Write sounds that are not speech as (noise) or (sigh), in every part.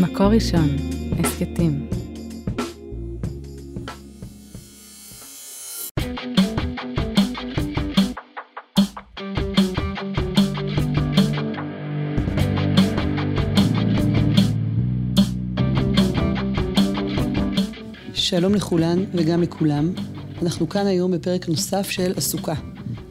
מקור ראשון, הסכתים. שלום לכולן וגם לכולם. אנחנו כאן היום בפרק נוסף של עסוקה.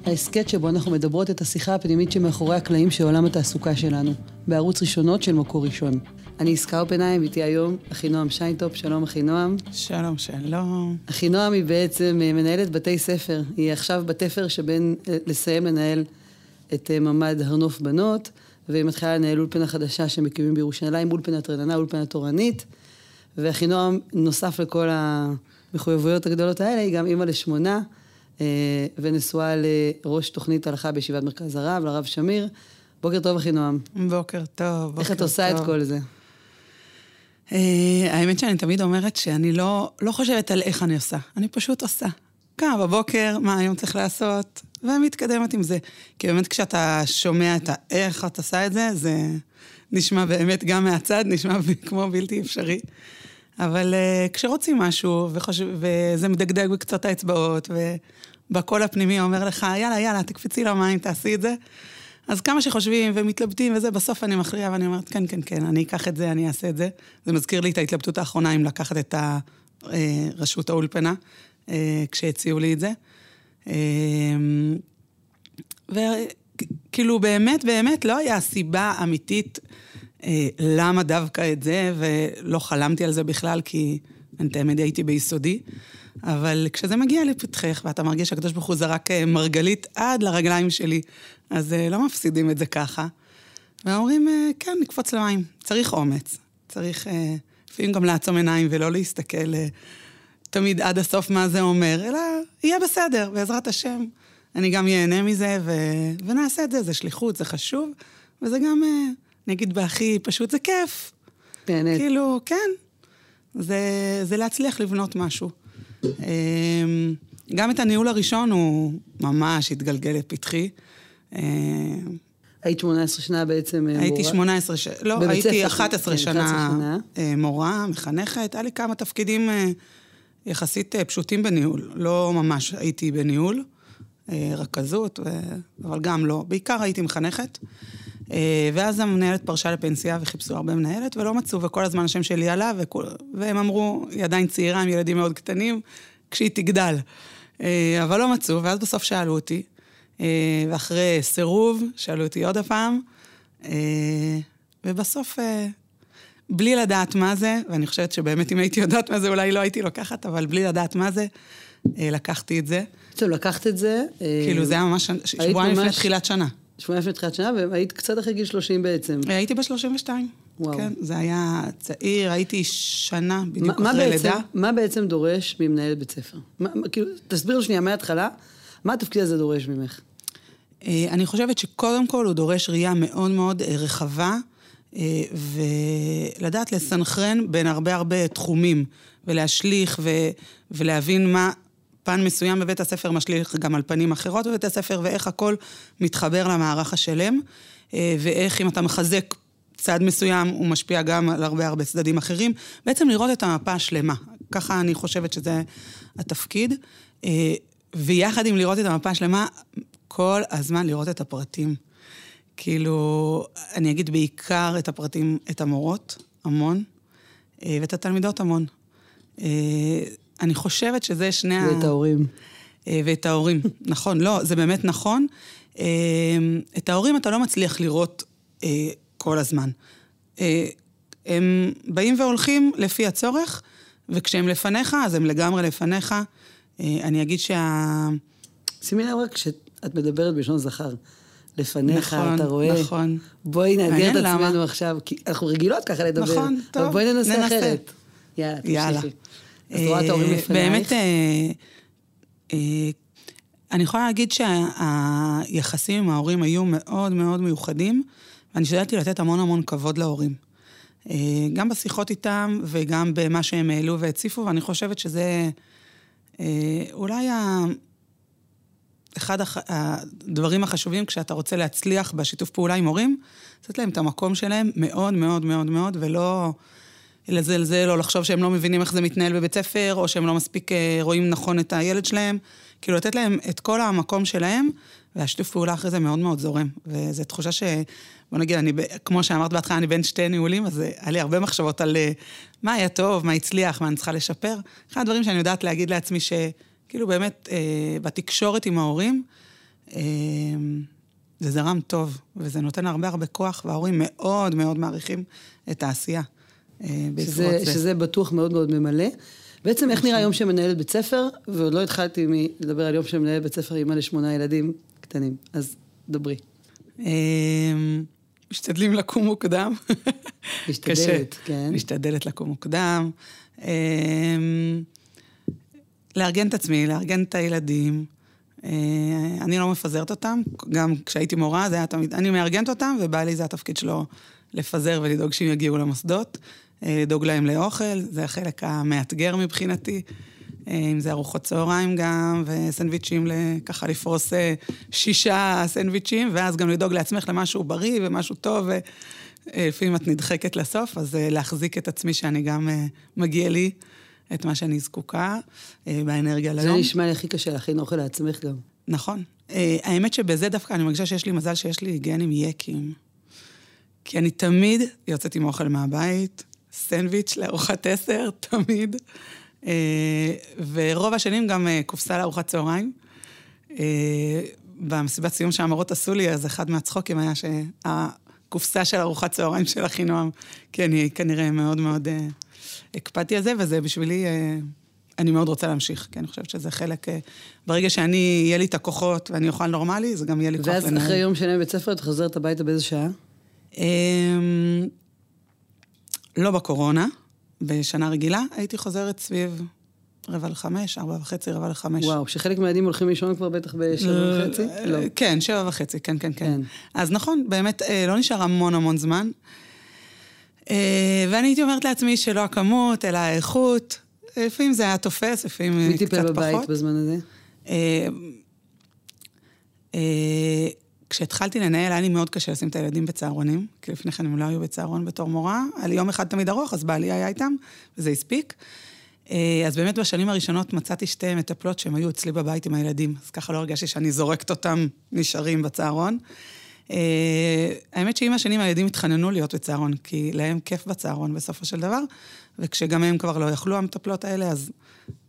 ההסכת שבו אנחנו מדברות את השיחה הפנימית שמאחורי הקלעים של עולם התעסוקה שלנו, בערוץ ראשונות של מקור ראשון. אני עסקה אופנהיים, איתי היום אחינועם שיינטופ, שלום אחינועם. שלום, שלום. אחינועם היא בעצם אה, מנהלת בתי ספר, היא עכשיו בתפר שבין אה, לסיים לנהל את אה, ממ"ד הר נוף בנות, והיא מתחילה לנהל אולפנה חדשה שמקימים בירושלים, אולפנת רננה, אולפנה תורנית, ואחינועם, נוסף לכל המחויבויות הגדולות האלה, היא גם אימא לשמונה. אה, ונשואה לראש תוכנית הלכה בישיבת מרכז הרב, לרב שמיר. בוקר טוב, אחינועם. בוקר טוב, בוקר איך את עושה טוב. את כל זה? Uh, האמת שאני תמיד אומרת שאני לא, לא חושבת על איך אני עושה, אני פשוט עושה. קמה בבוקר, מה היום צריך לעשות, ומתקדמת עם זה. כי באמת כשאתה שומע את האיך את עושה את זה, זה נשמע באמת גם מהצד, נשמע (laughs) כמו בלתי אפשרי. אבל uh, כשרוצים משהו, וחושב, וזה מדגדג בקצות האצבעות, ובקול הפנימי אומר לך, יאללה, יאללה, תקפצי למים, תעשי את זה. אז כמה שחושבים ומתלבטים וזה, בסוף אני מכריעה ואני אומרת, כן, כן, כן, אני אקח את זה, אני אעשה את זה. זה מזכיר לי את ההתלבטות האחרונה אם לקחת את רשות האולפנה, אה, כשהציעו לי את זה. אה, וכאילו, באמת, באמת, לא היה סיבה אמיתית אה, למה דווקא את זה, ולא חלמתי על זה בכלל, כי אני תמיד הייתי ביסודי. אבל כשזה מגיע לפתחך, ואתה מרגיש שהקדוש ברוך הוא זרק מרגלית עד לרגליים שלי, אז לא מפסידים את זה ככה. ואומרים, כן, נקפוץ למים. צריך אומץ. צריך לפעמים גם לעצום עיניים ולא להסתכל תמיד עד הסוף מה זה אומר, אלא יהיה בסדר, בעזרת השם. אני גם ייהנה מזה, ו... ונעשה את זה, זה שליחות, זה חשוב, וזה גם, אני אגיד בהכי פשוט, זה כיף. באמת. כאילו, כן. זה, זה להצליח לבנות משהו. גם את הניהול הראשון הוא ממש התגלגל לפתחי. היית 18 שנה בעצם מורה? הייתי 18 שנה, לא, הייתי 11 שנה מורה, מחנכת. היה לי כמה תפקידים יחסית פשוטים בניהול. לא ממש הייתי בניהול, רכזות, אבל גם לא. בעיקר הייתי מחנכת. ואז המנהלת פרשה לפנסיה וחיפשו הרבה מנהלת, ולא מצאו, וכל הזמן השם שלי עלה, וכול, והם אמרו, היא עדיין צעירה עם ילדים מאוד קטנים, כשהיא תגדל. אבל לא מצאו, ואז בסוף שאלו אותי, ואחרי סירוב, שאלו אותי עוד הפעם, ובסוף, בלי לדעת מה זה, ואני חושבת שבאמת אם הייתי יודעת מה זה, אולי לא הייתי לוקחת, אבל בלי לדעת מה זה, לקחתי את זה. טוב, לקחת את זה. כאילו, זה היה ממש שבועיים לפני תחילת שנה. שבועיים לפני תחילת שנה, והיית קצת אחרי גיל 30 בעצם. הייתי ב-32. וואו. כן, זה היה צעיר, הייתי שנה בדיוק מה אחרי לידה. מה בעצם דורש ממנהלת בית ספר? מה, כאילו, תסביר שנייה מההתחלה, מה התפקיד הזה דורש ממך? אני חושבת שקודם כל הוא דורש ראייה מאוד מאוד רחבה, ולדעת לסנכרן בין הרבה הרבה תחומים, ולהשליך ו... ולהבין מה פן מסוים בבית הספר משליך גם על פנים אחרות בבית הספר, ואיך הכל מתחבר למערך השלם, ואיך אם אתה מחזק צד מסוים, הוא משפיע גם על הרבה הרבה צדדים אחרים. בעצם לראות את המפה השלמה. ככה אני חושבת שזה התפקיד. ויחד עם לראות את המפה השלמה, כל הזמן לראות את הפרטים. כאילו, אני אגיד בעיקר את הפרטים, את המורות, המון, ואת התלמידות המון. אני חושבת שזה שני ה... ואת ההורים. ואת ההורים, (laughs) נכון, לא, זה באמת נכון. את ההורים אתה לא מצליח לראות כל הזמן. הם באים והולכים לפי הצורך, וכשהם לפניך, אז הם לגמרי לפניך. אני אגיד שה... שימי לב רק שאת מדברת בלשון זכר. לפניך, נכון, אתה רואה? נכון. בואי נאתגר את למה? עצמנו עכשיו, כי אנחנו רגילות ככה לדבר. נכון, טוב, אבל בואי ננסה ננסה. אחרת. יאללה. תמשיכי. אז רואה את ההורים אה, לפנייך? באמת, אה, אה, אני יכולה להגיד שהיחסים עם ההורים היו מאוד מאוד מיוחדים, ואני השתדלתי לתת המון המון כבוד להורים. גם בשיחות איתם וגם במה שהם העלו והציפו, ואני חושבת שזה אולי ה... אחד. הדברים החשובים כשאתה רוצה להצליח בשיתוף פעולה עם הורים, לתת להם את המקום שלהם מאוד מאוד מאוד מאוד, ולא לזלזל או לחשוב שהם לא מבינים איך זה מתנהל בבית ספר, או שהם לא מספיק אה, רואים נכון את הילד שלהם. כאילו, לתת להם את כל המקום שלהם, והשיתוף פעולה אחרי זה מאוד מאוד זורם. וזו תחושה ש... בוא נגיד, אני, כמו שאמרת בהתחלה, אני בין שתי ניהולים, אז היה לי הרבה מחשבות על אה, מה היה טוב, מה הצליח, מה אני צריכה לשפר. אחד הדברים שאני יודעת להגיד לעצמי, שכאילו באמת, אה, בתקשורת עם ההורים, אה, זה זרם טוב, וזה נותן הרבה הרבה כוח, וההורים מאוד מאוד מעריכים את העשייה. אה, שזה, זה. שזה בטוח מאוד מאוד ממלא. בעצם איך נראה יום שמנהלת בית ספר, ועוד לא התחלתי לדבר על יום שמנהלת בית ספר אימא לשמונה ילדים קטנים, אז דברי. אמ, משתדלים לקום מוקדם. משתדלת, כן. משתדלת לקום מוקדם. אמ, לארגן את עצמי, לארגן את הילדים. אה, אני לא מפזרת אותם, גם כשהייתי מורה זה היה תמיד, אני מארגנת אותם, ובעלי זה התפקיד שלו לפזר ולדאוג שהם יגיעו למוסדות. אה, לדאוג להם לאוכל, זה החלק המאתגר מבחינתי. אה, אם זה ארוחות צהריים גם, וסנדוויצ'ים, ככה לפרוס אה, שישה סנדוויצ'ים, ואז גם לדאוג לעצמך למשהו בריא ומשהו טוב, ולפעמים את נדחקת לסוף, אז להחזיק את עצמי שאני גם מגיע לי את מה שאני זקוקה באנרגיה ליום. זה נשמע לי הכי קשה להכין אוכל לעצמך גם. נכון. האמת שבזה דווקא אני מרגישה שיש לי מזל שיש לי גנים יקים. כי אני תמיד יוצאת עם אוכל מהבית, סנדוויץ' לארוחת עשר, תמיד. אה, ורוב השנים גם אה, קופסה לארוחת צהריים. אה, במסיבת סיום שהמורות עשו לי, אז אחד מהצחוקים היה שהקופסה של ארוחת צהריים של אחינועם, כי אני כנראה מאוד מאוד הקפדתי על זה, וזה בשבילי, אני מאוד רוצה להמשיך, כי אני חושבת שזה חלק, ברגע שאני, יהיה לי את הכוחות ואני אוכל נורמלי, זה גם יהיה לי כוח לנהל. ואז אחרי יום שני בבית ספר, את חוזרת הביתה באיזה שעה? לא בקורונה, בשנה רגילה, הייתי חוזרת סביב רבע לחמש, ארבע וחצי, רבע לחמש. וואו, שחלק מהילדים הולכים לישון כבר בטח בשבע וחצי? לא. כן, שבע וחצי, כן, כן, כן. אז נכון, באמת, אה, לא נשאר המון המון זמן. אה, ואני הייתי אומרת לעצמי שלא הכמות, אלא האיכות. לפעמים זה היה תופס, לפעמים קצת פחות. מי טיפל בבית בזמן הזה? כשהתחלתי לנהל, היה לי מאוד קשה לשים את הילדים בצהרונים, כי לפני כן הם לא היו בצהרון בתור מורה. היה לי יום אחד תמיד ארוך, אז בעלי היה איתם, וזה הספיק. אה, אז באמת בשנים הראשונות מצאתי שתי מטפלות שהן היו אצלי בבית עם הילדים, אז ככה לא הרגשתי שאני זורקת אותם נשארים בצהרון. אה, האמת שעם השנים הילדים התחננו להיות בצהרון, כי להם כיף בצהרון בסופו של דבר, וכשגם הם כבר לא יכלו, המטפלות האלה, אז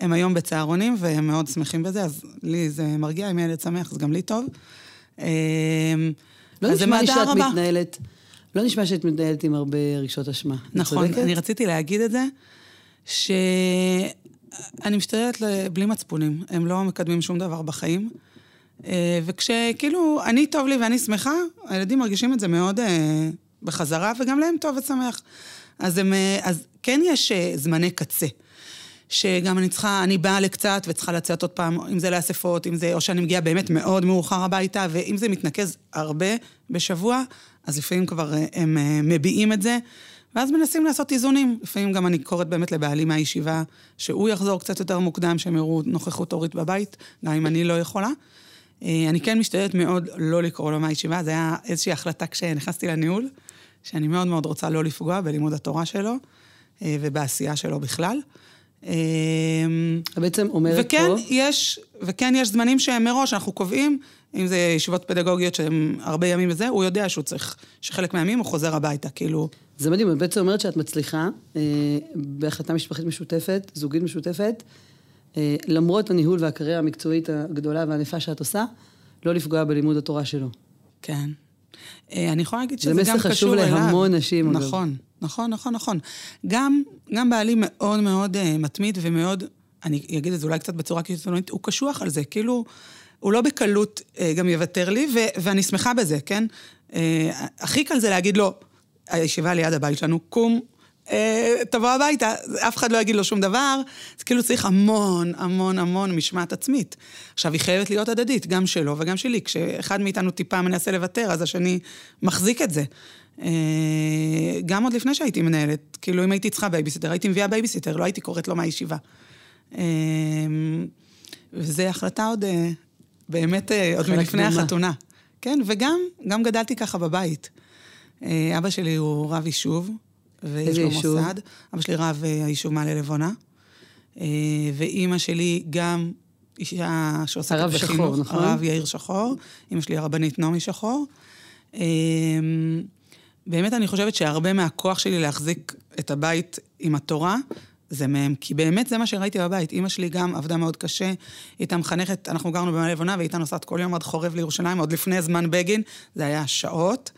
הם היום בצהרונים, והם מאוד שמחים בזה, אז לי זה מרגיע, אם ילד שמח, אז גם לי טוב. אמ, לא נשמע לי שאת רבה. מתנהלת, לא נשמע שאת מתנהלת עם הרבה רגשות אשמה. נכון, אני רציתי להגיד את זה, שאני משתדלת בלי מצפונים, הם לא מקדמים שום דבר בחיים. אה, וכשכאילו, אני טוב לי ואני שמחה, הילדים מרגישים את זה מאוד אה, בחזרה, וגם להם טוב ושמח. אז, הם, אה, אז כן יש זמני קצה. שגם אני צריכה, אני באה לקצת וצריכה לצאת עוד פעם, אם זה לאספות, אם זה, או שאני מגיעה באמת מאוד מאוחר הביתה, ואם זה מתנקז הרבה בשבוע, אז לפעמים כבר אה, הם אה, מביעים את זה, ואז מנסים לעשות איזונים. לפעמים גם אני קוראת באמת לבעלי מהישיבה, שהוא יחזור קצת יותר מוקדם, שהם יראו נוכחות הורית בבית, גם אם אני לא יכולה. אה, אני כן משתדלת מאוד לא לקרוא לו מהישיבה, זו הייתה איזושהי החלטה כשנכנסתי לניהול, שאני מאוד מאוד רוצה לא לפגוע בלימוד התורה שלו ובעשייה שלו בכלל. אמ, את בעצם אומרת וכן, פה... יש, וכן יש זמנים שהם מראש, אנחנו קובעים, אם זה ישיבות פדגוגיות שהם הרבה ימים וזה, הוא יודע שהוא צריך, שחלק מהימים הוא חוזר הביתה, כאילו... זה מדהים, את בעצם אומרת שאת מצליחה, אה, בהחלטה משפחית משותפת, זוגית משותפת, אה, למרות הניהול והקריירה המקצועית הגדולה והענפה שאת עושה, לא לפגוע בלימוד התורה שלו. כן. אה, אני יכולה להגיד שזה גם קשור אליו. זה מסר חשוב להמון נשים. נכון, נכון, נכון, נכון. גם, גם בעלי מאוד מאוד uh, מתמיד ומאוד, אני אגיד את זה אולי קצת בצורה קיצונית, הוא קשוח על זה, כאילו, הוא לא בקלות אה, גם יוותר לי, ו- ואני שמחה בזה, כן? אה, הכי קל זה להגיד לו, הישיבה ליד הבית שלנו, קום, תבוא הביתה, אף אחד לא יגיד לו שום דבר, אז כאילו צריך המון, המון, המון משמעת עצמית. עכשיו, היא חייבת להיות הדדית, גם שלו וגם שלי. כשאחד מאיתנו טיפה מנסה לוותר, אז השני מחזיק את זה. אה, גם עוד לפני שהייתי מנהלת, כאילו אם הייתי צריכה בייביסיטר, הייתי מביאה בייביסיטר, לא הייתי קוראת לו מהישיבה. אה, וזו החלטה עוד באמת אה, עוד מלפני דומה. החתונה. כן, וגם גם גדלתי ככה בבית. אה, אבא שלי הוא רב יישוב, ויש לו יישוב? מוסד. אבא שלי רב אה, היישוב מעלה לבונה. אה, ואימא שלי גם אישה שעוסקת הרב בחינוך. שחור, נכון? הרב יאיר שחור. אימא שלי הרבנית נעמי שחור. אה, באמת אני חושבת שהרבה מהכוח שלי להחזיק את הבית עם התורה, זה מהם, כי באמת זה מה שראיתי בבית. אימא שלי גם עבדה מאוד קשה, היא הייתה מחנכת, אנחנו גרנו במעלה לבונה, והיא הייתה נוסעת כל יום עד חורב לירושלים, עוד לפני זמן בגין, זה היה שעות.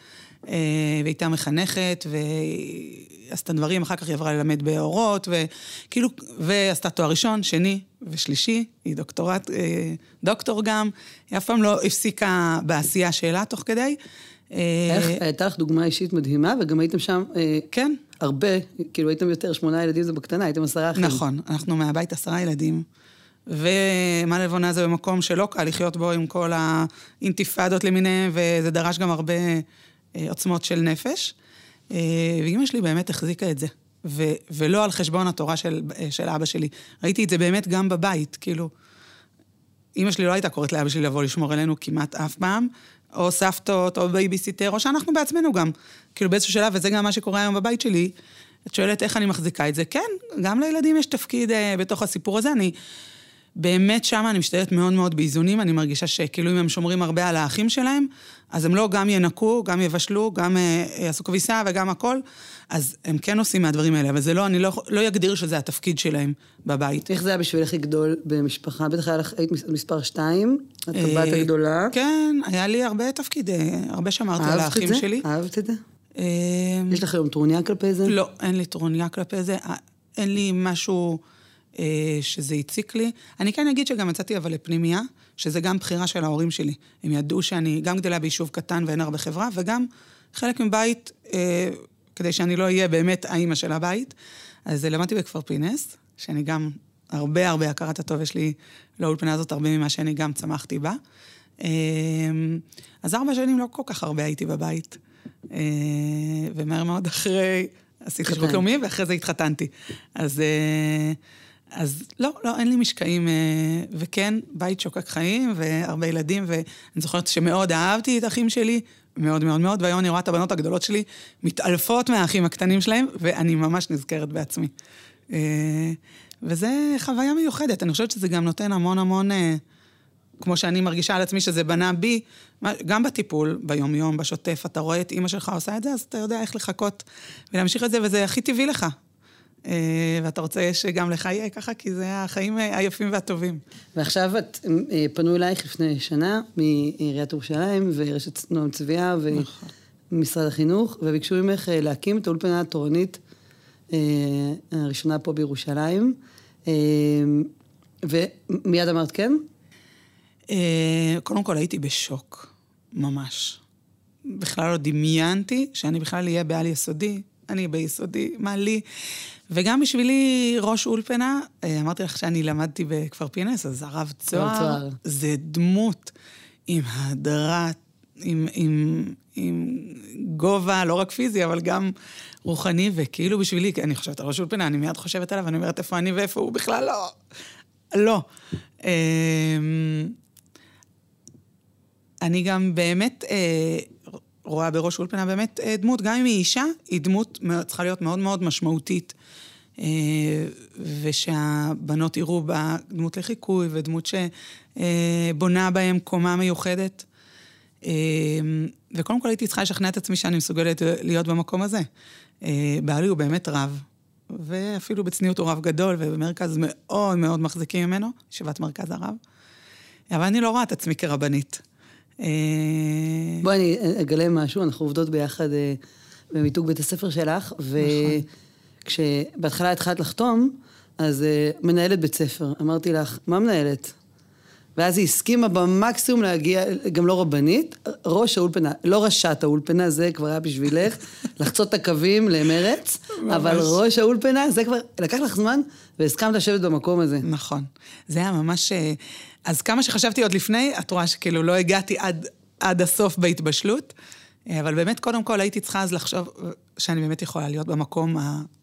אה, והיא הייתה מחנכת, והיא עשתה דברים, אחר כך היא עברה ללמד באורות, וכאילו, ועשתה תואר ראשון, שני ושלישי, היא דוקטורט, אה, דוקטור גם, היא אף פעם לא הפסיקה בעשייה שלה תוך כדי. אה, איך, הייתה לך דוגמה אישית מדהימה, וגם הייתם שם כן, הרבה, כאילו הייתם יותר, שמונה ילדים זה בקטנה, הייתם עשרה אחים. נכון, אנחנו מהבית עשרה ילדים, ומה לבונה זה במקום שלא קל לחיות בו עם כל האינתיפאדות למיניהם, וזה דרש גם הרבה עוצמות של נפש. אה, ואימא שלי באמת החזיקה את זה, ו- ולא על חשבון התורה של, אה, של אבא שלי. ראיתי את זה באמת גם בבית, כאילו, אימא שלי לא הייתה קוראת לאבא שלי לבוא לשמור עלינו כמעט אף פעם, או סבתות, או בייביסיטר, או שאנחנו בעצמנו גם. כאילו באיזשהו שלב, וזה גם מה שקורה היום בבית שלי, את שואלת איך אני מחזיקה את זה. כן, גם לילדים יש תפקיד אה, בתוך הסיפור הזה. אני באמת שמה אני משתדלת מאוד מאוד באיזונים, אני מרגישה שכאילו אם הם שומרים הרבה על האחים שלהם, אז הם לא גם ינקו, גם יבשלו, גם אה, יעשו כביסה וגם הכל, אז הם כן עושים מהדברים האלה, אבל זה לא, אני לא, לא אגדיר שזה התפקיד שלהם בבית. איך זה היה בשבילך לגדול במשפחה? בטח היה לך, היית מס- מספר שתיים, את הבת אה, הגדולה. כן, היה לי הרבה תפקיד, אה, הרבה שמרתי על אהבת את האחים זה? שלי. אהבת את זה? יש לך היום טרוניה כלפי זה? לא, אין לי טרוניה כלפי זה, אין לי משהו שזה הציק לי. אני כן אגיד שגם יצאתי אבל לפנימייה, שזה גם בחירה של ההורים שלי. הם ידעו שאני גם גדלה ביישוב קטן ואין הרבה חברה, וגם חלק מבית, אה, כדי שאני לא אהיה באמת האימא של הבית. אז למדתי בכפר פינס, שאני גם הרבה הרבה הכרת הטוב יש לי לאולפנה הזאת, הרבה ממה שאני גם צמחתי בה. אה, אז ארבע שנים לא כל כך הרבה הייתי בבית. אה, ומהר מאוד אחרי, עשיתי שירות התחתנת. לאומי, ואחרי זה התחתנתי. אז, אה, אז לא, לא, אין לי משקעים, אה, וכן, בית שוקק חיים, והרבה ילדים, ואני זוכרת שמאוד אהבתי את האחים שלי, מאוד מאוד מאוד, והיום אני רואה את הבנות הגדולות שלי מתעלפות מהאחים הקטנים שלהם, ואני ממש נזכרת בעצמי. אה, וזה חוויה מיוחדת, אני חושבת שזה גם נותן המון המון... אה, כמו שאני מרגישה על עצמי שזה בנה בי, גם בטיפול, ביום-יום, בשוטף, אתה רואה את אימא שלך עושה את זה, אז אתה יודע איך לחכות ולהמשיך את זה, וזה הכי טבעי לך. אה, ואתה רוצה שגם לך יהיה ככה, כי זה החיים אה, היפים והטובים. ועכשיו את, אה, פנו אלייך לפני שנה מעיריית ירושלים ורשת נועם צביה נכון. ומשרד החינוך, וביקשו ממך להקים את האולפנה התורנית הראשונה פה בירושלים. ומיד אמרת כן? קודם כל הייתי בשוק, ממש. בכלל לא דמיינתי שאני בכלל אהיה בעל יסודי, אני ביסודי, מה לי? וגם בשבילי ראש אולפנה, אה, אמרתי לך שאני למדתי בכפר פינס, אז הרב צוהר, צוהר. זה דמות עם הדרת, עם, עם, עם גובה, לא רק פיזי, אבל גם רוחני, וכאילו בשבילי, אני חושבת על ראש אולפנה, אני מיד חושבת עליו, אני אומרת איפה אני ואיפה הוא, בכלל לא. לא. אמ, אני גם באמת אה, רואה בראש אולפנה באמת אה, דמות, גם אם היא אישה, היא דמות צריכה להיות מאוד מאוד משמעותית. אה, ושהבנות יראו בה דמות לחיקוי ודמות שבונה בהם קומה מיוחדת. אה, וקודם כל הייתי צריכה לשכנע את עצמי שאני מסוגלת להיות במקום הזה. בעלי הוא באמת רב, ואפילו בצניעות הוא רב גדול, ובמרכז מאוד מאוד מחזיקים ממנו, ישיבת מרכז הרב. אבל אני לא רואה את עצמי כרבנית. אה, בואי אני אגלה משהו, אנחנו עובדות ביחד אה, במיתוג בית הספר שלך, וכשבהתחלה התחלת לחתום, אז אה, מנהלת בית ספר, אמרתי לך, מה מנהלת? ואז היא הסכימה במקסימום להגיע, גם לא רבנית, ראש האולפנה, לא ראשת האולפנה, זה כבר היה בשבילך, (laughs) לחצות את הקווים למרץ, אבל ראש האולפנה, זה כבר, לקח לך זמן, והסכמת לשבת במקום הזה. נכון. זה היה ממש... אז כמה שחשבתי עוד לפני, את רואה שכאילו לא הגעתי עד, עד הסוף בהתבשלות, אבל באמת, קודם כל הייתי צריכה אז לחשוב שאני באמת יכולה להיות במקום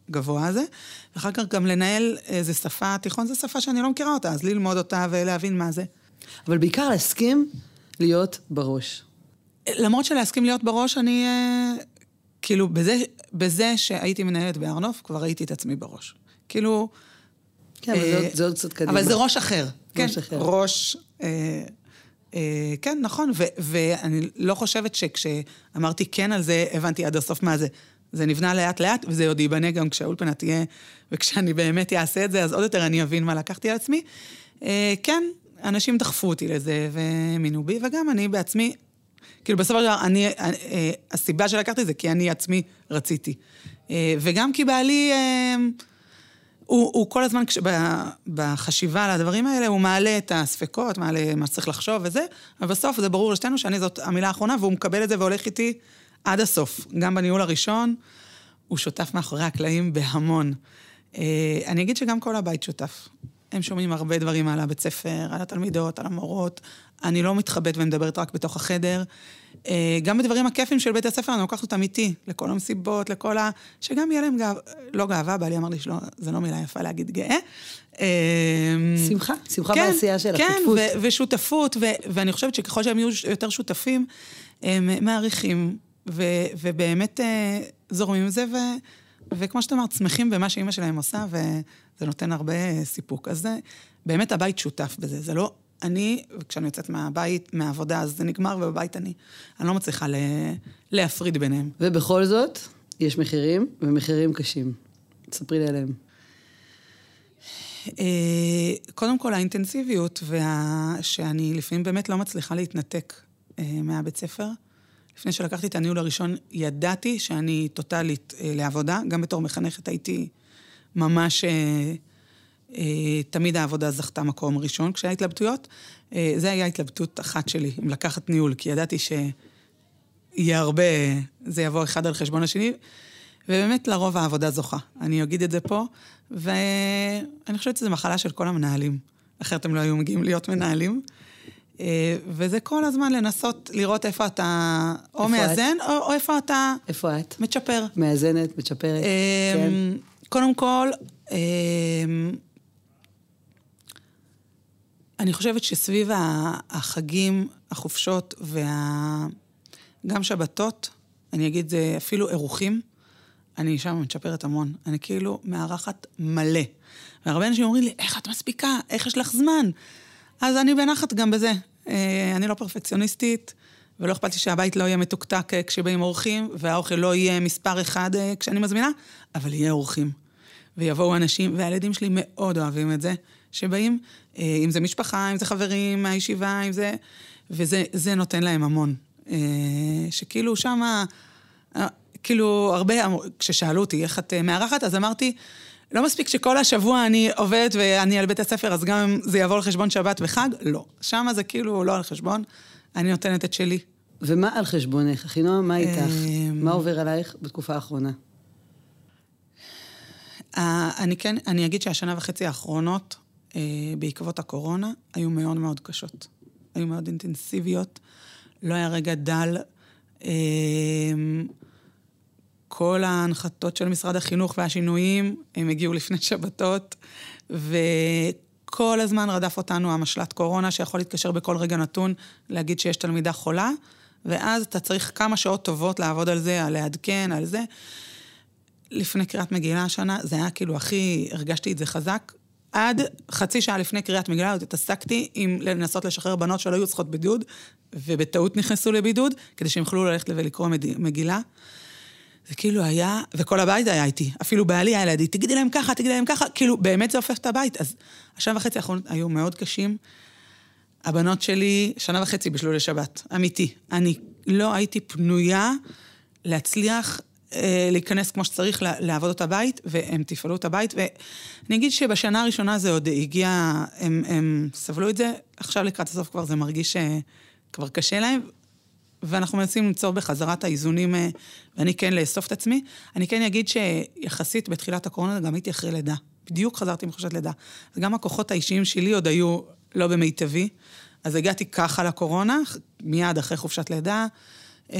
הגבוה הזה, ואחר כך גם לנהל איזה שפה, תיכון זו שפה שאני לא מכירה אותה, אז ללמוד אותה ולהבין מה זה. אבל בעיקר להסכים להיות בראש. למרות שלהסכים להיות בראש, אני... אה, כאילו, בזה, בזה שהייתי מנהלת בהר נוף, כבר ראיתי את עצמי בראש. כאילו... כן, אבל אה, זה זה עוד קצת קדימה. אבל זה ראש אחר. כן, ראש אחר. ראש... אה, אה, כן, נכון, ו, ואני לא חושבת שכשאמרתי כן על זה, הבנתי עד הסוף מה זה. זה נבנה לאט-לאט, וזה עוד ייבנה גם כשהאולפנה תהיה, וכשאני באמת אעשה את זה, אז עוד יותר אני אבין מה לקחתי על עצמי. אה, כן, אנשים דחפו אותי לזה, והאמינו בי, וגם אני בעצמי, כאילו בסופו של דבר, אני, אה, הסיבה שלקחתי זה, כי אני עצמי רציתי. אה, וגם כי בעלי... הוא, הוא כל הזמן, כש, ב, בחשיבה על הדברים האלה, הוא מעלה את הספקות, מעלה מה שצריך לחשוב וזה, אבל בסוף זה ברור לשתינו שאני זאת המילה האחרונה, והוא מקבל את זה והולך איתי עד הסוף. גם בניהול הראשון, הוא שותף מאחורי הקלעים בהמון. אה, אני אגיד שגם כל הבית שותף. הם שומעים הרבה דברים על הבית ספר, על התלמידות, על המורות. אני לא מתחבאת ומדברת רק בתוך החדר. אה, גם בדברים הכיפים של בית הספר, אני לוקחת אותם איתי, לכל המסיבות, לכל ה... שגם יהיה להם גאווה, לא גאווה, בעלי אמר לי שלא, זה לא מילה יפה להגיד גאה. אה, שמחה, שמחה כן, בעשייה שלה, כן, שותפות. ו- ושותפות, ואני חושבת שככל שהם יהיו יותר שותפים, הם מעריכים, ובאמת אה, זורמים עם זה, ו- וכמו שאת אמרת, שמחים במה שאימא שלהם עושה, וזה נותן הרבה אה, סיפוק. אז זה, באמת הבית שותף בזה, זה לא אני, וכשאני יוצאת מהבית, מהעבודה, אז זה נגמר, ובבית אני, אני לא מצליחה ל- להפריד ביניהם. ובכל זאת, יש מחירים, ומחירים קשים. תספרי לי עליהם. אה, קודם כל, האינטנסיביות, וה... שאני לפעמים באמת לא מצליחה להתנתק אה, מהבית ספר. לפני שלקחתי את הניהול הראשון, ידעתי שאני טוטאלית אה, לעבודה. גם בתור מחנכת הייתי ממש... אה, אה, תמיד העבודה זכתה מקום ראשון כשהיה התלבטויות. אה, זו הייתה התלבטות אחת שלי, אם לקחת ניהול, כי ידעתי שיהיה הרבה, זה יבוא אחד על חשבון השני, ובאמת לרוב העבודה זוכה. אני אגיד את זה פה, ואני חושבת שזו מחלה של כל המנהלים, אחרת הם לא היו מגיעים להיות מנהלים. אה, וזה כל הזמן לנסות לראות איפה אתה או איפה את? מאזן, או, או איפה אתה איפה את? מצ'פר. מאזנת, מצ'פרת? כן. אמ, קודם כל, אמ, אני חושבת שסביב החגים, החופשות וגם שבתות, אני אגיד, זה אפילו אירוחים, אני שם מצ'פרת המון. אני כאילו מארחת מלא. והרבה אנשים אומרים לי, איך את מספיקה? איך יש לך זמן? אז אני בנחת גם בזה. אה, אני לא פרפקציוניסטית, ולא אכפת לי שהבית לא יהיה מתוקתק אה, כשבאים אורחים, והאוכל לא יהיה מספר אחד אה, כשאני מזמינה, אבל יהיה אורחים. ויבואו אנשים, והילדים שלי מאוד אוהבים את זה, שבאים, אם זה משפחה, אם זה חברים מהישיבה, אם זה... וזה זה נותן להם המון. שכאילו שמה... כאילו, הרבה, כששאלו אותי איך את מארחת, אז אמרתי, לא מספיק שכל השבוע אני עובדת ואני על בית הספר, אז גם אם זה יבוא על חשבון שבת וחג? לא. שמה זה כאילו לא על חשבון, אני נותנת את שלי. ומה על חשבונך? אחינועם, מה איתך? אמ, מה עובר עלייך בתקופה האחרונה? אני כן, אני אגיד שהשנה וחצי האחרונות, אה, בעקבות הקורונה, היו מאוד מאוד קשות. היו מאוד אינטנסיביות, לא היה רגע דל. כל ההנחתות של משרד החינוך והשינויים, הם הגיעו לפני (laughs) שבתות, וכל הזמן רדף אותנו המשל"ט קורונה, שיכול להתקשר בכל רגע נתון, להגיד שיש תלמידה חולה, ואז אתה צריך כמה שעות טובות לעבוד על זה, על לעדכן, על זה. לפני קריאת מגילה השנה, זה היה כאילו הכי, הרגשתי את זה חזק. עד חצי שעה לפני קריאת מגילה, עוד התעסקתי עם לנסות לשחרר בנות שלא היו צריכות בידוד, ובטעות נכנסו לבידוד, כדי שהם יוכלו ללכת ולקרוא מגילה. זה כאילו היה, וכל הבית היה איתי, אפילו בעלי היה לידי, תגידי להם ככה, תגידי להם ככה, כאילו, באמת זה הופך את הבית. אז השנה וחצי האחרונות היו מאוד קשים. הבנות שלי, שנה וחצי בישלו לשבת, אמיתי. אני לא הייתי פנויה להצליח אה, להיכנס כמו שצריך, לעבוד את הבית, והם תפעלו את הבית. ואני אגיד שבשנה הראשונה זה עוד הגיע, הם, הם סבלו את זה, עכשיו לקראת הסוף כבר זה מרגיש שכבר קשה להם, ואנחנו מנסים למצוא בחזרה את האיזונים, אה, ואני כן לאסוף את עצמי. אני כן אגיד שיחסית בתחילת הקורונה גם הייתי אחרי לידה. בדיוק חזרתי מחופשת לידה. אז גם הכוחות האישיים שלי עוד היו לא במיטבי. אז הגעתי ככה לקורונה, מיד אחרי חופשת לידה, אה,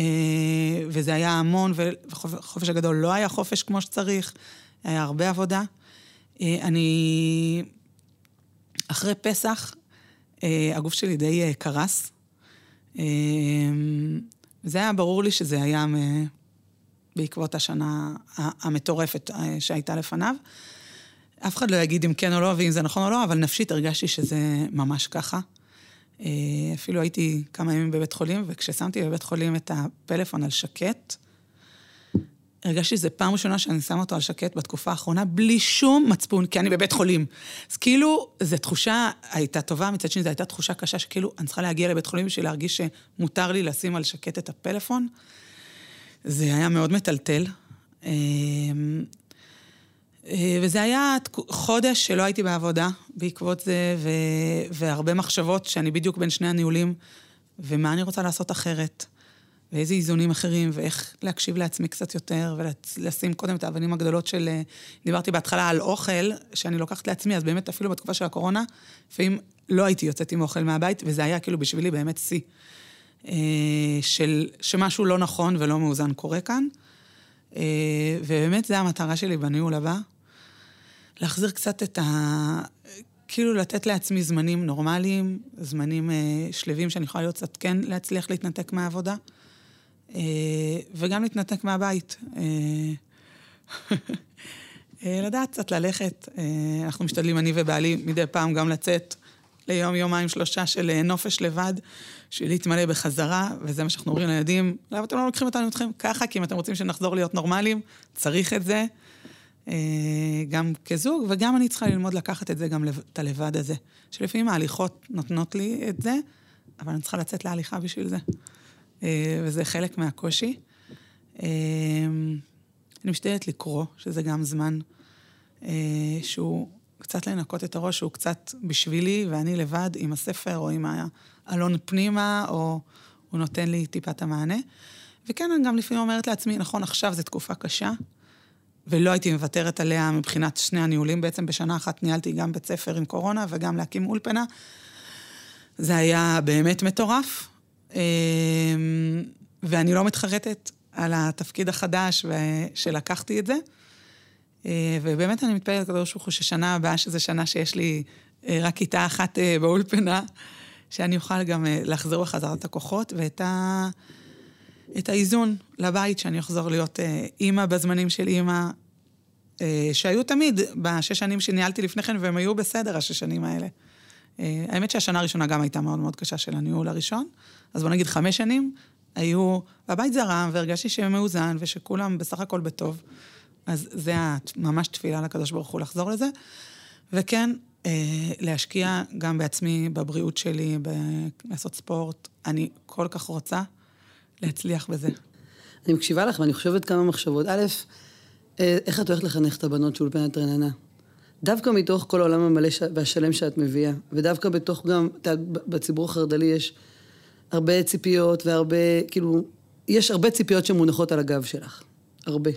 וזה היה המון, וחופש הגדול לא היה חופש כמו שצריך, היה הרבה עבודה. אה, אני... אחרי פסח, הגוף שלי די קרס. זה היה ברור לי שזה היה בעקבות השנה המטורפת שהייתה לפניו. אף אחד לא יגיד אם כן או לא, ואם זה נכון או לא, אבל נפשית הרגשתי שזה ממש ככה. אה, אפילו הייתי כמה ימים בבית חולים, וכששמתי בבית חולים את הפלאפון על שקט, הרגשתי שזו פעם ראשונה שאני שמה אותו על שקט בתקופה האחרונה, בלי שום מצפון, כי אני בבית חולים. אז כאילו, זו תחושה הייתה טובה, מצד שני זו הייתה תחושה קשה, שכאילו, אני צריכה להגיע לבית חולים בשביל להרגיש שמותר לי לשים על שקט את הפלאפון. זה היה מאוד מטלטל. אה, אה, וזה היה חודש שלא הייתי בעבודה בעקבות זה. והרבה מחשבות שאני בדיוק בין שני הניהולים, ומה אני רוצה לעשות אחרת, ואיזה איזונים אחרים, ואיך להקשיב לעצמי קצת יותר, ולשים קודם את האבנים הגדולות של... אה, דיברתי בהתחלה על אוכל, שאני לוקחת לעצמי, אז באמת אפילו בתקופה של הקורונה, לפעמים לא הייתי יוצאת עם אוכל מהבית, וזה היה כאילו בשבילי באמת שיא. אה, של שמשהו לא נכון ולא מאוזן קורה כאן. ובאמת זו המטרה שלי בניהול הבא, להחזיר קצת את ה... כאילו לתת לעצמי זמנים נורמליים, זמנים אה, שלווים שאני יכולה להיות קצת כן להצליח להתנתק מהעבודה, אה, וגם להתנתק מהבית. אה, (laughs) אה, לדעת קצת ללכת, אה, אנחנו משתדלים, אני ובעלי, מדי פעם גם לצאת ליום, יומיים, שלושה של אה, נופש לבד, של להתמלא בחזרה, וזה מה שאנחנו אומרים לילדים, למה אתם לא לוקחים אותנו איתכם ככה? כי אם אתם רוצים שנחזור להיות נורמליים, צריך את זה. אה, גם כזוג, וגם אני צריכה ללמוד לקחת את זה, גם את הלבד הזה. שלפעמים ההליכות נותנות לי את זה, אבל אני צריכה לצאת להליכה בשביל זה. אה, וזה חלק מהקושי. אה, אני משתדלת לקרוא, שזה גם זמן שהוא קצת לנקות את הראש, שהוא קצת בשבילי, ואני לבד עם הספר או עם האלון פנימה, או הוא נותן לי טיפת המענה. וכן, אני גם לפעמים אומרת לעצמי, נכון, עכשיו זו תקופה קשה, ולא הייתי מוותרת עליה מבחינת שני הניהולים. בעצם בשנה אחת ניהלתי גם בית ספר עם קורונה וגם להקים אולפנה. זה היה באמת מטורף, ואני לא מתחרטת על התפקיד החדש שלקחתי את זה. אה, ובאמת אני מתפללת לקדוש ברוך הוא ששנה הבאה, שזו שנה שיש לי אה, רק כיתה אחת אה, באולפנה, שאני אוכל גם לחזור בחזרת הכוחות, ואת ה... את האיזון לבית, שאני אחזור להיות אימא בזמנים של אימא, שהיו תמיד בשש שנים שניהלתי לפני כן, והם היו בסדר, השש שנים האלה. אה, האמת שהשנה הראשונה גם הייתה מאוד מאוד קשה של הניהול הראשון, אז בוא נגיד חמש שנים היו, והבית זרם, והרגשתי שהם מאוזן, ושכולם בסך הכל בטוב. אז זה ממש תפילה לקדוש ברוך הוא לחזור לזה. וכן, אה, להשקיע גם בעצמי, בבריאות שלי, ב- לעשות ספורט. אני כל כך רוצה. להצליח בזה. אני מקשיבה לך ואני חושבת כמה מחשבות. א', אה, איך את הולכת לחנך את הבנות של אולפנת רננה? דווקא מתוך כל העולם המלא והשלם שאת מביאה, ודווקא בתוך גם, בציבור החרד"לי יש הרבה ציפיות והרבה, כאילו, יש הרבה ציפיות שמונחות על הגב שלך. הרבה.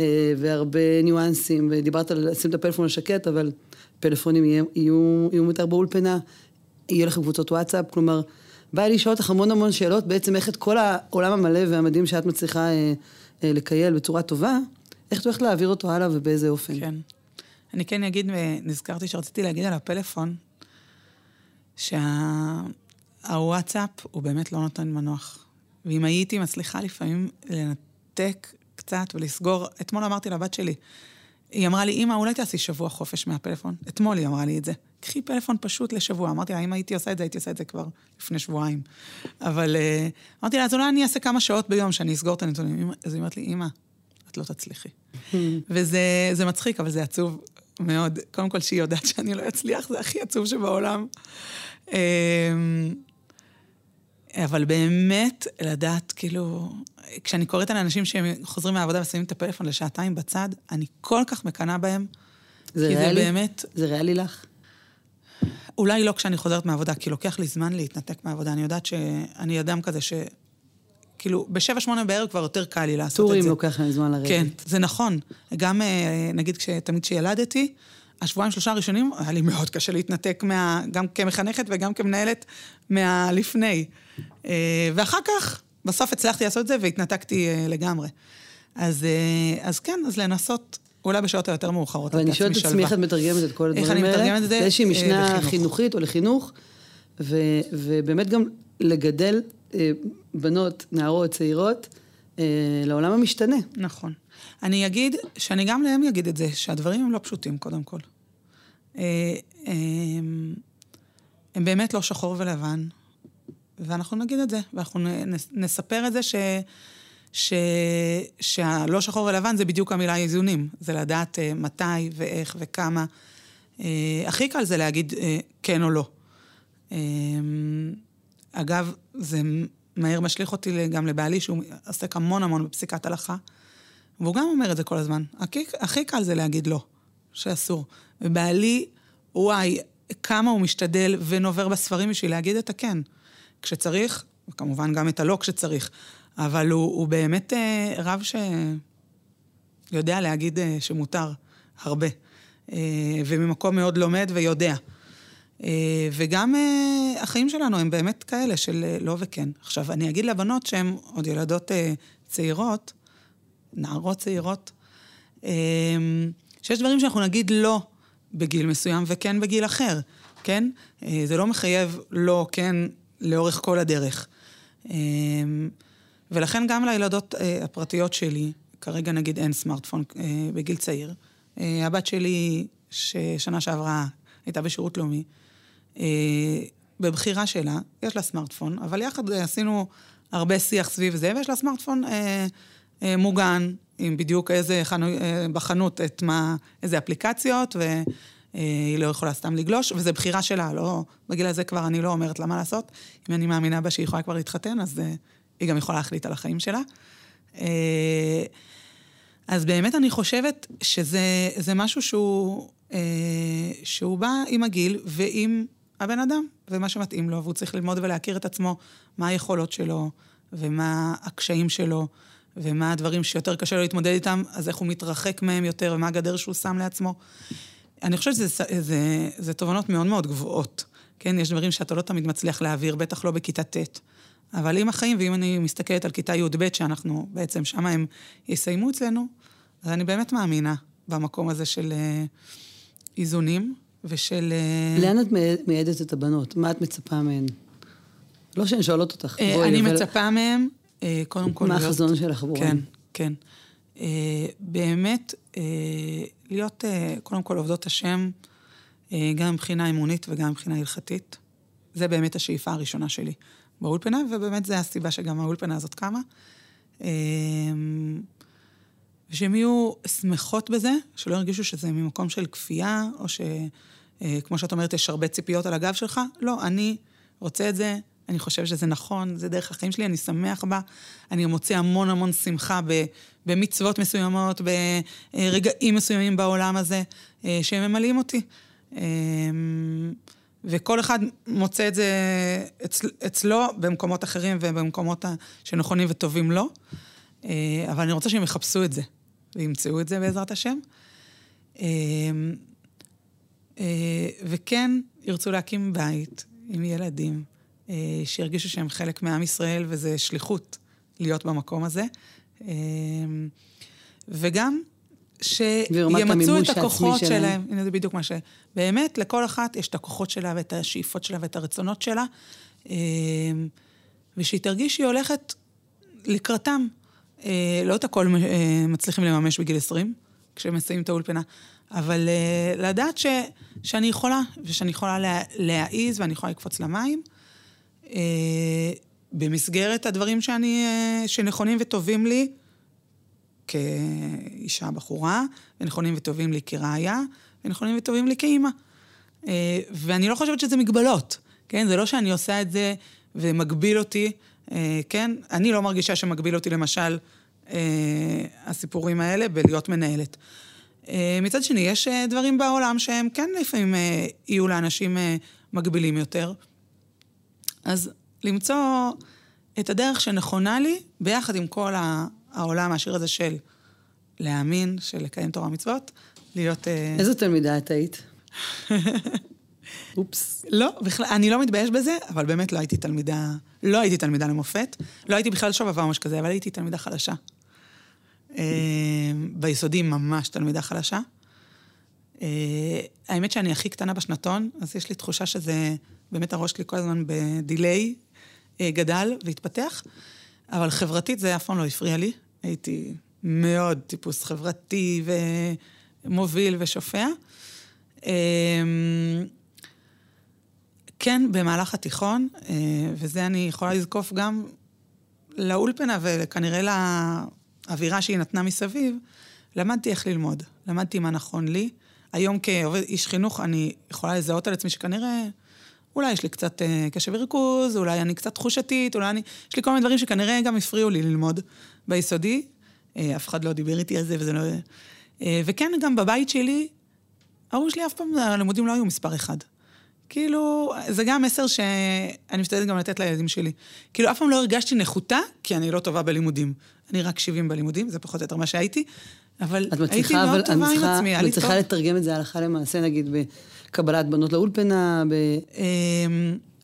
אה, והרבה ניואנסים, ודיברת על לשים את הפלאפון על שקט, אבל פלאפונים יהיו, יהיו, יהיו יותר באולפנה, יהיו לכם קבוצות וואטסאפ, כלומר, בא לי לשאול אותך המון המון שאלות, בעצם איך את כל העולם המלא והמדהים שאת מצליחה אה, אה, לקייל בצורה טובה, איך את הולכת להעביר אותו הלאה ובאיזה אופן? כן. אני כן אגיד, ונזכרתי שרציתי להגיד על הפלאפון, שהוואטסאפ שה... הוא באמת לא נותן מנוח. ואם הייתי מצליחה לפעמים לנתק קצת ולסגור, אתמול אמרתי לבת שלי, היא אמרה לי, אמא, אולי תעשי שבוע חופש מהפלאפון. אתמול היא אמרה לי את זה. קחי פלאפון פשוט לשבוע. אמרתי לה, אם הייתי עושה את זה, הייתי עושה את זה כבר לפני שבועיים. אבל uh, אמרתי לה, אז אולי אני אעשה כמה שעות ביום שאני אסגור את הנתונים. אז היא אמרת לי, אמא, את לא תצליחי. (laughs) וזה מצחיק, אבל זה עצוב מאוד. קודם כל, שהיא יודעת שאני לא אצליח, זה הכי עצוב שבעולם. אמ, אבל באמת, לדעת, כאילו, כשאני קוראת על אנשים שהם חוזרים מהעבודה ושמים את הפלאפון לשעתיים בצד, אני כל כך מקנאה בהם. זה ריאלי? זה באמת... זה ריאלי לך? אולי לא כשאני חוזרת מהעבודה, כי לוקח לי זמן להתנתק מהעבודה. אני יודעת שאני אדם כזה ש... כאילו, בשבע, שמונה בערב כבר יותר קל לי לעשות את זה. טורים לוקח להם זמן לרדת. כן, זה נכון. גם, אה, נגיד, תמיד כשילדתי, השבועיים, שלושה הראשונים, היה לי מאוד קשה להתנתק מה... גם כמחנכת וגם כמנהלת מהלפני. אה, ואחר כך, בסוף הצלחתי לעשות את זה והתנתקתי אה, לגמרי. אז, אז כן, אז לנסות אולי בשעות היותר מאוחרות. אבל אני שואלת את עצמי איך את מתרגמת את כל הדברים האלה. איך אני מתרגמת את זה? לאיזושהי משנה חינוכית או לחינוך, ו, ובאמת גם לגדל בנות, נערות, צעירות, אה, לעולם המשתנה. נכון. אני אגיד, שאני גם להם אגיד את זה, שהדברים הם לא פשוטים, קודם כל. אה, אה, הם באמת לא שחור ולבן, ואנחנו נגיד את זה, ואנחנו נספר את זה ש... ש... שהלא שחור ולבן זה בדיוק המילה איזונים. זה לדעת uh, מתי ואיך וכמה. Uh, הכי קל זה להגיד uh, כן או לא. Uh, אגב, זה מהר משליך אותי גם לבעלי, שהוא עוסק המון המון בפסיקת הלכה, והוא גם אומר את זה כל הזמן. הכי, הכי קל זה להגיד לא, שאסור. ובעלי, וואי, כמה הוא משתדל ונובר בספרים בשביל להגיד את הכן. כשצריך, וכמובן גם את הלא כשצריך. אבל הוא, הוא באמת אה, רב שיודע להגיד אה, שמותר הרבה. אה, וממקום מאוד לומד ויודע. אה, וגם אה, החיים שלנו הם באמת כאלה של אה, לא וכן. עכשיו, אני אגיד לבנות שהן עוד ילדות צעירות, נערות צעירות, שיש דברים שאנחנו נגיד לא בגיל מסוים וכן בגיל אחר, כן? זה לא מחייב לא, כן, לאורך כל הדרך. ולכן גם לילדות הפרטיות שלי, כרגע נגיד אין סמארטפון בגיל צעיר. הבת שלי, ששנה שעברה הייתה בשירות לאומי, בבחירה שלה, יש לה סמארטפון, אבל יחד עשינו הרבה שיח סביב זה, ויש לה סמארטפון אה, אה, מוגן, עם בדיוק איזה חנו, אה, בחנות, את מה, איזה אפליקציות, והיא לא יכולה סתם לגלוש, וזו בחירה שלה, לא, בגיל הזה כבר אני לא אומרת לה מה לעשות. אם אני מאמינה בה שהיא יכולה כבר להתחתן, אז אה, היא גם יכולה להחליט על החיים שלה. אה, אז באמת אני חושבת שזה משהו שהוא, אה, שהוא בא עם הגיל ועם הבן אדם, ומה שמתאים לו, והוא צריך ללמוד ולהכיר את עצמו, מה היכולות שלו, ומה הקשיים שלו, ומה הדברים שיותר קשה לו להתמודד איתם, אז איך הוא מתרחק מהם יותר, ומה הגדר שהוא שם לעצמו. אני חושבת שזה תובנות מאוד מאוד גבוהות. כן, יש דברים שאתה לא תמיד מצליח להעביר, בטח לא בכיתה ט'. אבל עם החיים, ואם אני מסתכלת על כיתה י"ב, שאנחנו בעצם, שם הם יסיימו אצלנו, אז אני באמת מאמינה במקום הזה של uh, איזונים ושל... Uh... לאן את מייעדת את הבנות? מה את מצפה מהן? לא שהן שואלות אותך, uh, בואי, אני אבל... מצפה מהן, uh, קודם כל... מה להיות... החזון שלך עבורן? כן, כן. באמת, להיות קודם כל עובדות השם, גם מבחינה אמונית וגם מבחינה הלכתית. זה באמת השאיפה הראשונה שלי. באולפנה, ובאמת זו הסיבה שגם האולפנה הזאת קמה. ושהן יהיו שמחות בזה, שלא ירגישו שזה ממקום של כפייה, או שכמו אה, שאת אומרת, יש הרבה ציפיות על הגב שלך. לא, אני רוצה את זה, אני חושב שזה נכון, זה דרך החיים שלי, אני שמח בה. אני מוצא המון המון שמחה במצוות מסוימות, ברגעים מסוימים בעולם הזה, אה, שהם ממלאים אותי. אמ, וכל אחד מוצא את זה אצל, אצלו במקומות אחרים ובמקומות שנכונים וטובים לו. אה, אבל אני רוצה שהם יחפשו את זה, וימצאו את זה בעזרת השם. אה, אה, וכן, ירצו להקים בית עם ילדים, שירגישו שהם חלק מעם ישראל, וזה שליחות להיות במקום הזה. וגם שימצו את הכוחות שלהם. שלהם. הנה, זה בדיוק מה ש... באמת, לכל אחת יש את הכוחות שלה ואת השאיפות שלה ואת הרצונות שלה, אמ, ושהיא תרגיש שהיא הולכת לקראתם. אה, לא את הכל אה, מצליחים לממש בגיל 20, כשהם מסיימים את האולפנה, אבל אה, לדעת ש, שאני יכולה, ושאני יכולה לה, להעיז ואני יכולה לקפוץ למים, במסגרת הדברים שאני, שנכונים וטובים לי, כאישה בחורה, ונכונים וטובים לי כראיה, ונכונים וטובים לי כאימא. ואני לא חושבת שזה מגבלות, כן? זה לא שאני עושה את זה ומגביל אותי, כן? אני לא מרגישה שמגביל אותי, למשל, אה, הסיפורים האלה בלהיות מנהלת. מצד שני, יש דברים בעולם שהם כן לפעמים יהיו לאנשים מגבילים יותר. אז למצוא את הדרך שנכונה לי, ביחד עם כל העולם העשיר הזה של להאמין, של לקיים תורה ומצוות, להיות... אה, איזו תלמידה את היית? (laughs) אופס. לא, בכלל, אני לא מתבייש בזה, אבל באמת לא הייתי תלמידה, לא הייתי תלמידה למופת. לא הייתי בכלל שובבה או משהו כזה, אבל הייתי תלמידה חלשה. אה, ביסודי ממש תלמידה חלשה. האמת שאני הכי קטנה בשנתון, אז יש לי תחושה שזה, באמת הראש שלי כל הזמן בדיליי גדל והתפתח, אבל חברתית זה אף פעם לא הפריע לי. הייתי מאוד טיפוס חברתי ומוביל ושופע. כן, במהלך התיכון, וזה אני יכולה לזקוף גם לאולפנה וכנראה לאווירה שהיא נתנה מסביב, למדתי איך ללמוד. למדתי מה נכון לי. היום כאיש חינוך אני יכולה לזהות על עצמי שכנראה, אולי יש לי קצת uh, קשב וריכוז, אולי אני קצת תחושתית, אולי אני... יש לי כל מיני דברים שכנראה גם הפריעו לי ללמוד ביסודי. Uh, אף אחד לא דיבר איתי על זה וזה לא... וכן, גם בבית שלי, ההורים שלי אף פעם, הלימודים לא היו מספר אחד. כאילו, זה גם מסר שאני משתדלת גם לתת לילדים שלי. כאילו, אף פעם לא הרגשתי נחותה, כי אני לא טובה בלימודים. אני רק 70 בלימודים, זה פחות או יותר מה שהייתי, אבל הייתי מאוד אבל טובה עם עצמי, את מצליחה לתרגם את זה הלכה למעשה, נגיד, בקבלת בנות לאולפנה,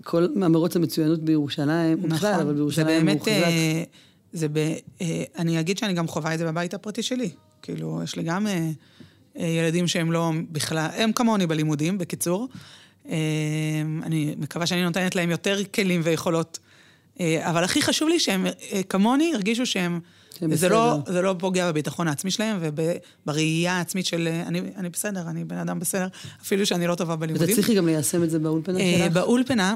בכל אמ, מאמרות המצוינות בירושלים, נכון, בכלל, אבל בירושלים הוא חזק. אה, זה ב... אה, אני אגיד שאני גם חווה את זה בבית הפרטי שלי. כאילו, יש לי גם אה, ילדים שהם לא בכלל, הם כמוני בלימודים, בקיצור. אני מקווה שאני נותנת להם יותר כלים ויכולות. אבל הכי חשוב לי שהם כמוני הרגישו שהם זה לא, זה לא פוגע בביטחון העצמי שלהם ובראייה העצמית של אני, אני בסדר, אני בן אדם בסדר, אפילו שאני לא טובה בלימודים. ותצליחי גם ליישם את זה באולפנה אה, שלך? באולפנה,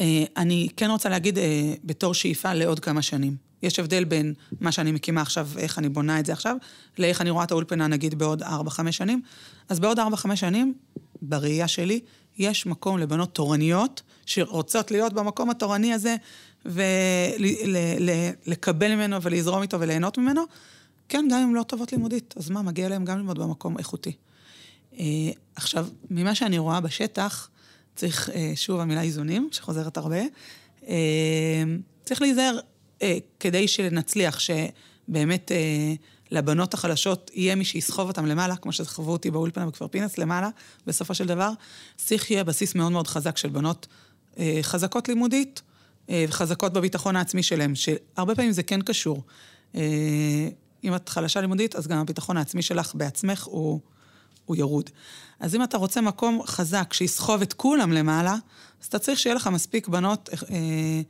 אה, אני כן רוצה להגיד אה, בתור שאיפה לעוד כמה שנים. יש הבדל בין מה שאני מקימה עכשיו, איך אני בונה את זה עכשיו, לאיך אני רואה את האולפנה נגיד בעוד 4-5 שנים. אז בעוד 4-5 שנים, בראייה שלי, יש מקום לבנות תורניות שרוצות להיות במקום התורני הזה ולקבל ממנו ולזרום איתו וליהנות ממנו. כן, גם אם לא טובות לימודית, אז מה, מגיע להם גם ללמוד במקום איכותי. אה, עכשיו, ממה שאני רואה בשטח, צריך, אה, שוב המילה איזונים, שחוזרת הרבה, אה, צריך להיזהר כדי שנצליח, שבאמת לבנות החלשות יהיה מי שיסחוב אותם למעלה, כמו שסחבו אותי באולפנה בכפר פינס, למעלה, בסופו של דבר. צריך יהיה בסיס מאוד מאוד חזק של בנות חזקות לימודית, וחזקות אה, בביטחון העצמי שלהם, שהרבה פעמים זה כן קשור. אה, אם את חלשה לימודית, אז גם הביטחון העצמי שלך בעצמך הוא, הוא ירוד. אז אם אתה רוצה מקום חזק שיסחוב את כולם למעלה, אז אתה צריך שיהיה לך מספיק בנות, אה,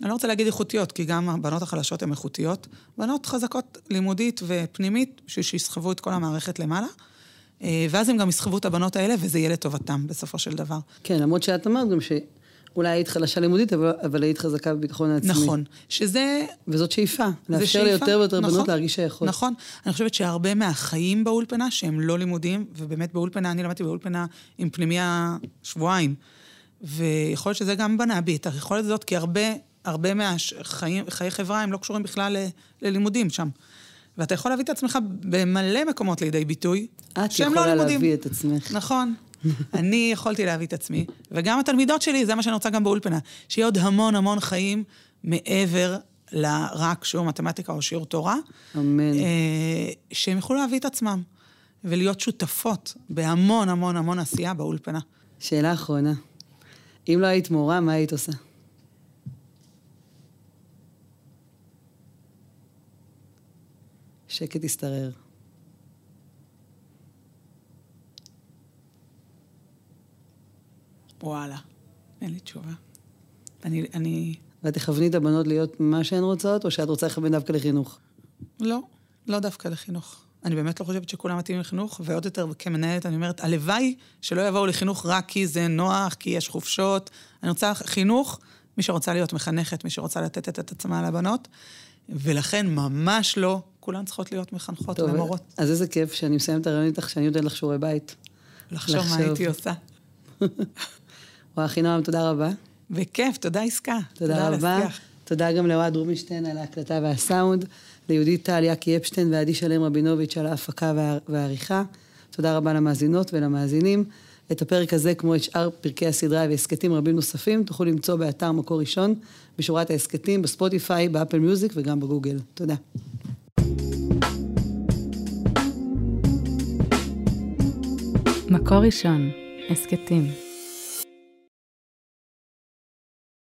אני לא רוצה להגיד איכותיות, כי גם הבנות החלשות הן איכותיות, בנות חזקות לימודית ופנימית, בשביל שיסחבו את כל המערכת למעלה. אה, ואז הם גם יסחבו את הבנות האלה, וזה יהיה לטובתם בסופו של דבר. כן, למרות שאת אמרת גם ש... אולי היית חלשה לימודית, אבל, אבל היית חזקה בביטחון העצמי. נכון, שזה... וזאת שאיפה. לאפשר ליותר ויותר נכון, בנות להרגיש שייכות. נכון. אני חושבת שהרבה מהחיים באולפנה, שהם לא לימודים, ובאמת באולפנה, אני למדתי באולפנה עם פנימיה שבועיים. ויכול להיות שזה גם בנה בי את היכולת הזאת, כי הרבה, הרבה מהחיי חברה הם לא קשורים בכלל ללימודים שם. ואתה יכול להביא את עצמך במלא מקומות לידי ביטוי, שהם לא לימודים. את יכולה להביא את עצמך. נכון. (laughs) אני יכולתי להביא את עצמי, וגם התלמידות שלי, זה מה שאני רוצה גם באולפנה, שיהיה עוד המון המון חיים מעבר לרק שיעור מתמטיקה או שיעור תורה. אמן. אה, שהם יוכלו להביא את עצמם ולהיות שותפות בהמון המון המון עשייה באולפנה. שאלה אחרונה, אם לא היית מורה, מה היית עושה? שקט ישתרר. וואלה, אין לי תשובה. אני... אני... ואת תכווני את הבנות להיות מה שהן רוצות, או שאת רוצה לכוון דווקא לחינוך? לא, לא דווקא לחינוך. אני באמת לא חושבת שכולם מתאים לחינוך, ועוד יותר כמנהלת, אני אומרת, הלוואי שלא יבואו לחינוך רק כי זה נוח, כי יש חופשות. אני רוצה חינוך, מי שרוצה להיות מחנכת, מי שרוצה לתת את עצמה לבנות, ולכן ממש לא, כולן צריכות להיות מחנכות טוב, ומורות. אז איזה כיף שאני מסיימת את הרעיון איתך, שאני יודעת לך שיעורי בית. לחשוב, לחשוב מה הייתי עושה. (laughs) וואי, אחינועם, תודה רבה. בכיף, תודה עסקה. תודה, תודה רבה. לשיח. תודה גם לאוהד רובינשטיין על ההקלטה והסאונד, ליהודית טל, יאקי אפשטיין ועדי שלם רבינוביץ' על ההפקה וה... והעריכה. תודה רבה למאזינות ולמאזינים. את הפרק הזה, כמו את שאר פרקי הסדרה והסכתים רבים נוספים, תוכלו למצוא באתר מקור ראשון, בשורת ההסכתים, בספוטיפיי, באפל מיוזיק וגם בגוגל. תודה. מקור ראשון, הסכתים.